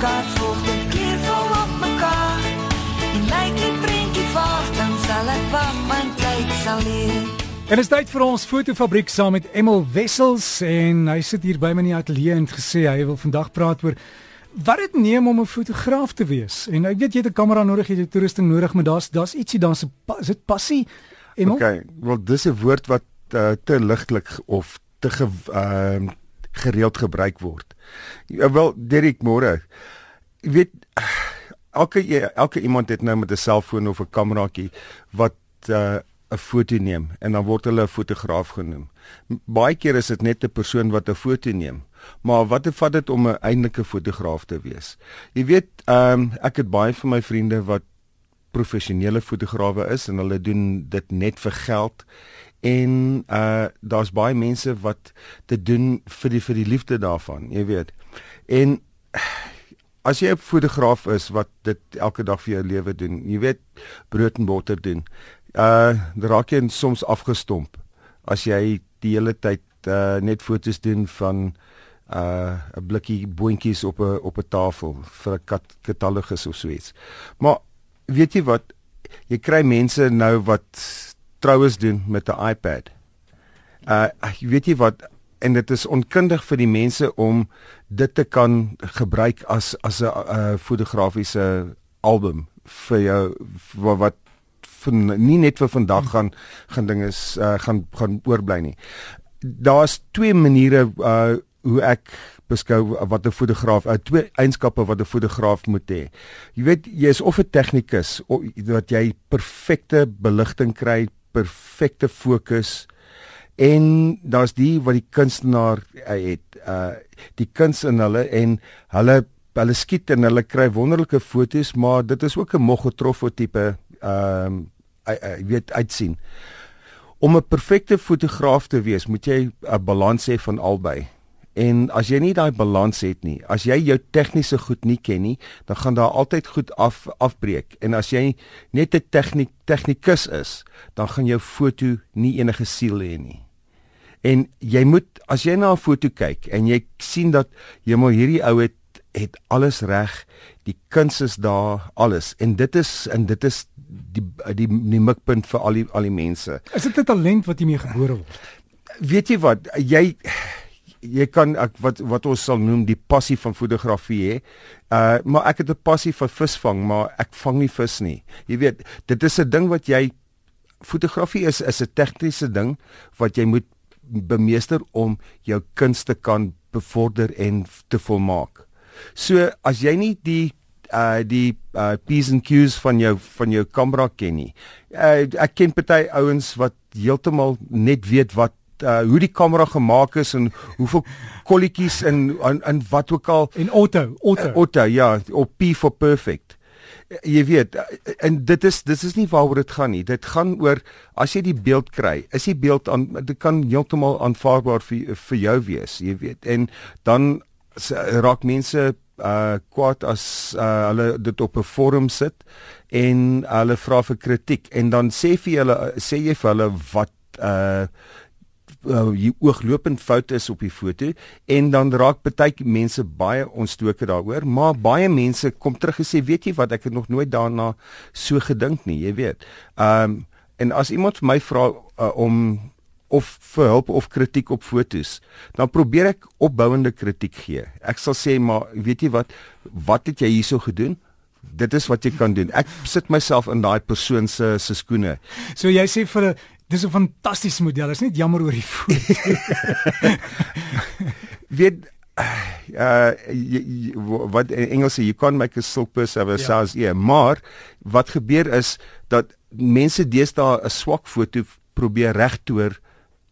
kaart volg dit kleurvol op mekaar. En lyk die prentjie vaag, dan sal ek wag want tyd sal leer. En dit is tyd vir ons fotofabriek saam met Emil Wessels en hy sit hier by my in die ateljee en het gesê hy wil vandag praat oor wat dit neem om 'n fotograaf te wees. En ek weet jy het 'n kamera nodig, jy het toerusting nodig, maar daar's daar's ietsie daar's 'n is dit passie? Emil? Okay, wel dis 'n woord wat uh, te ligtelik of te ge, uh, gereeld gebruik word. Ja, wel Derek môre. Jy weet elke elke iemand het nou met 'n selfoon of 'n kameraatjie wat uh, 'n foto neem en dan word hulle 'n fotograaf genoem. Baie keer is dit net 'n persoon wat 'n foto neem. Maar wat vat dit om 'n eintlike fotograaf te wees? Jy weet, ehm um, ek het baie van my vriende wat professionele fotograwe is en hulle doen dit net vir geld. En uh daar's baie mense wat dit doen vir die vir die liefde daarvan, jy weet. En as jy 'n fotograaf is wat dit elke dag vir jou lewe doen, jy weet brood en botter doen uh raak jy soms afgestomp as jy die hele tyd uh net fotos doen van uh 'n blikkie boontjies op 'n op 'n tafel vir 'n kat katalogus of so iets. Maar weet jy wat jy kry mense nou wat troues doen met 'n iPad. Uh weet jy wat en dit is onkundig vir die mense om dit te kan gebruik as as 'n uh, fotografiese album vir jou wat van nie net vir vandag gaan gaan dinge uh, gaan gaan oorbly nie. Daar's twee maniere uh hoe ek beskou wat 'n fotograaf uh, twee eienskappe wat 'n fotograaf moet hê. Jy weet jy is of 'n tegnikus wat jy perfekte beligting kry, perfekte fokus en daar's die wat die kunstenaar uh, het uh die kuns in hulle en hulle hulle skiet en hulle kry wonderlike fotos maar dit is ook 'n moggetroffe tipe ehm um, jy weet uitsien. Om 'n perfekte fotograaf te wees, moet jy 'n balans hê van albei. En as jy nie daai balans het nie, as jy jou tegniese goed nie ken nie, dan gaan daar altyd goed af afbreek. En as jy net 'n tegniek tegnikus is, dan gaan jou foto nie enige siel hê nie. En jy moet as jy na 'n foto kyk en jy sien dat jy maar hierdie ou het het alles reg, die kuns is daar, alles. En dit is en dit is die die die mikpunt vir al die al die mense. Is dit 'n talent wat jy mee gebore word? Weet jy wat, jy jy kan ek wat wat ons sal noem die passie van fotografie hè. Uh maar ek het 'n passie vir visvang, maar ek vang nie vis nie. Jy weet, dit is 'n ding wat jy fotografie is is 'n tegniese ding wat jy moet bemeester om jou kunste kan bevorder en te volmaak. So as jy nie die uh die uh P's and Q's van jou van jou kamera ken nie. Uh ek ken party ouens wat heeltemal net weet wat uh hoe die kamera gemaak is en hoeveel kolletjies in in, in wat ook al en auto auto uh, auto ja op P for perfect. Jy weet en dit is dit is nie waaroor dit gaan nie. Dit gaan oor as jy die beeld kry, is die beeld aan dit kan heeltemal aanvaarbaar vir vir jou wees, jy weet. En dan raak mense uh kwaad as uh, hulle dit op 'n forum sit en hulle vra vir kritiek en dan sê vir hulle sê jy vir hulle wat uh uh, ooglopend fout is op die foto en dan raak baie mense baie ontstoke daaroor maar baie mense kom terug en sê weet jy wat ek het nog nooit daarna so gedink nie jy weet. Um en as iemand vir my vra uh, om of vir hulp of kritiek op fotos, dan probeer ek opbouende kritiek gee. Ek sal sê maar weet jy wat, wat het jy hierso gedoen? Dit is wat jy kan doen. Ek sit myself in daai persoon se se skoene. So jy sê vir 'n dis 'n fantastiese model. Is net jammer oor die foto. weet uh wat in Engels sê you can't make a silk purse out of a ja. sow's ear. Maar wat gebeur is dat mense deesdae 'n swak foto probeer regtoer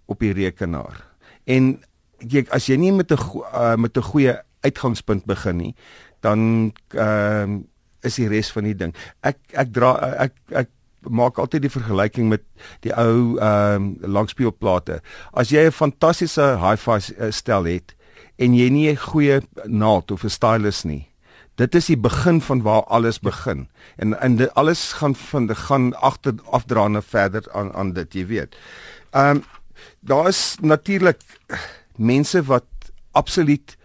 op die rekenaar. En jy as jy nie met 'n uh, met 'n goeie uitgangspunt begin nie, dan ehm uh, is die res van die ding. Ek ek dra ek ek maak altyd die vergelyking met die ou ehm uh, langspeelplate. As jy 'n fantastiese hi-fi uh, stel het en jy nie 'n goeie naald of 'n stylus nie, dit is die begin van waar alles begin. En en dit alles gaan van gaan agter afdraande verder aan aan dit, jy weet. Ehm um, daar is natuurlik mense wat absoluut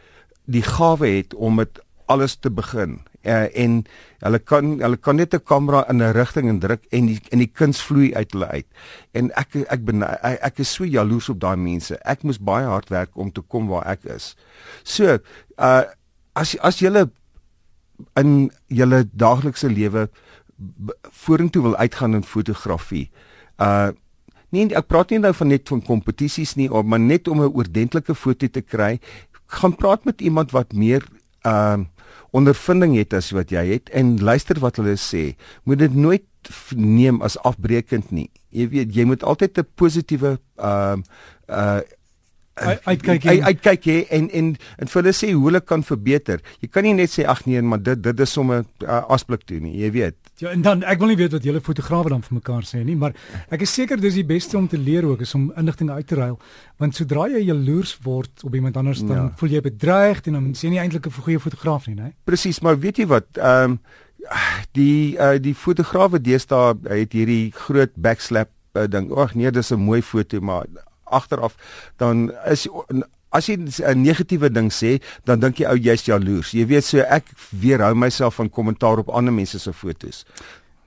die gawe het om dit alles te begin. Uh, en hulle kan hulle kan net 'n kamera in 'n rigting indruk en die en die kuns vloei uit hulle uit. En ek ek ben ek, ek is so jaloers op daai mense. Ek moes baie hard werk om te kom waar ek is. So, uh as as jy in julle daaglikse lewe vorentoe wil uitgaan in fotografie. Uh nee, ek praat nie nou van net van kompetisies nie, maar net om 'n oordentlike foto te kry, gaan praat met iemand wat meer uh ondervinding het as wat jy het en luister wat hulle sê. Moet dit nooit neem as afbreekend nie. Jy weet, jy moet altyd 'n positiewe uh uh uitkyk uit, uitkyk hè en en en vir hulle sê hoe hulle kan verbeter. Jy kan nie net sê ag nee, maar dit dit is sommer uh, asblik toe nie. Jy weet. Ja, en dan ek wil nie weet wat julle fotograwe dan vir mekaar sê nie, maar ek is seker dis die beste om te leer ook is om inligting uit te ruil, want sodra jy jaloers word op iemand anders dan ja. voel jy bedreig en dan sien jy eintlik 'n goeie fotograaf nie, né? Presies, maar weet jy wat? Ehm um, die uh, die fotograwe deesdae het hierdie groot backslap uh, ding. Ag nee, dis 'n mooi foto, maar agteraf dan is as jy 'n negatiewe ding sê, dan dink jy ou jy's jaloers. Jy weet so ek weerhou myself van kommentaar op ander mense se fotos.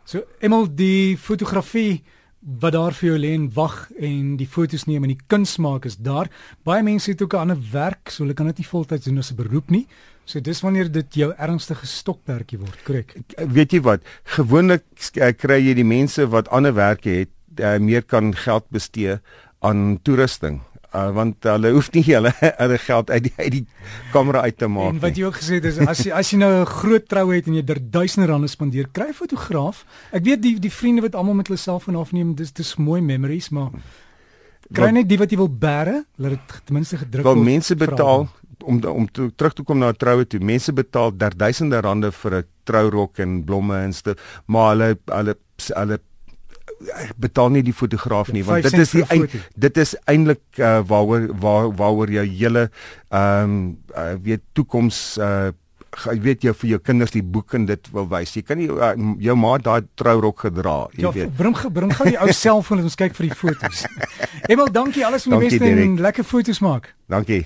So emel die fotografie wat daar vir jou lê en wag en die fotos neem en die kuns maak is daar. Baie mense het ook 'n ander werk, so hulle kan dit nie voltyds doen as 'n beroep nie. So dis wanneer dit jou ernstige stokperdjie word, korrek. Weet jy wat? Gewoonlik kry jy die mense wat ander werke het, uh, meer kan geld bestee aan toerusting uh, want hulle hoef nie hulle hulle geld uit die uit die kamera uit te maak en wat jy ook gesê het is as jy as jy nou 'n groot trou het en jy er duisende rande spandeer kry 'n fotograaf. Ek weet die die vriende wat almal met hulle selfoon afneem dis dis mooi memories maar kry net die wat jy wil bære laat dit ten minste gedruk word wel mense betaal om om te, terug te kom na 'n troue toe mense betaal duisende rande vir 'n trourok en blomme en st maar hulle hulle hulle betaal nie die fotograaf nie want dit is die eind, dit is eintlik uh, waaroor waar waaroor jou hele ehm um, uh, weet toekoms uh, jy weet jy vir jou kinders die boek en dit wil wys. Jy kan nie uh, jou ma daai trourok gedra, jy ja, weet. Bring bring gou die ou selfoon en ons kyk vir die foto's. Emel, dankie alles van die beste en lekker foto's maak. Dankie.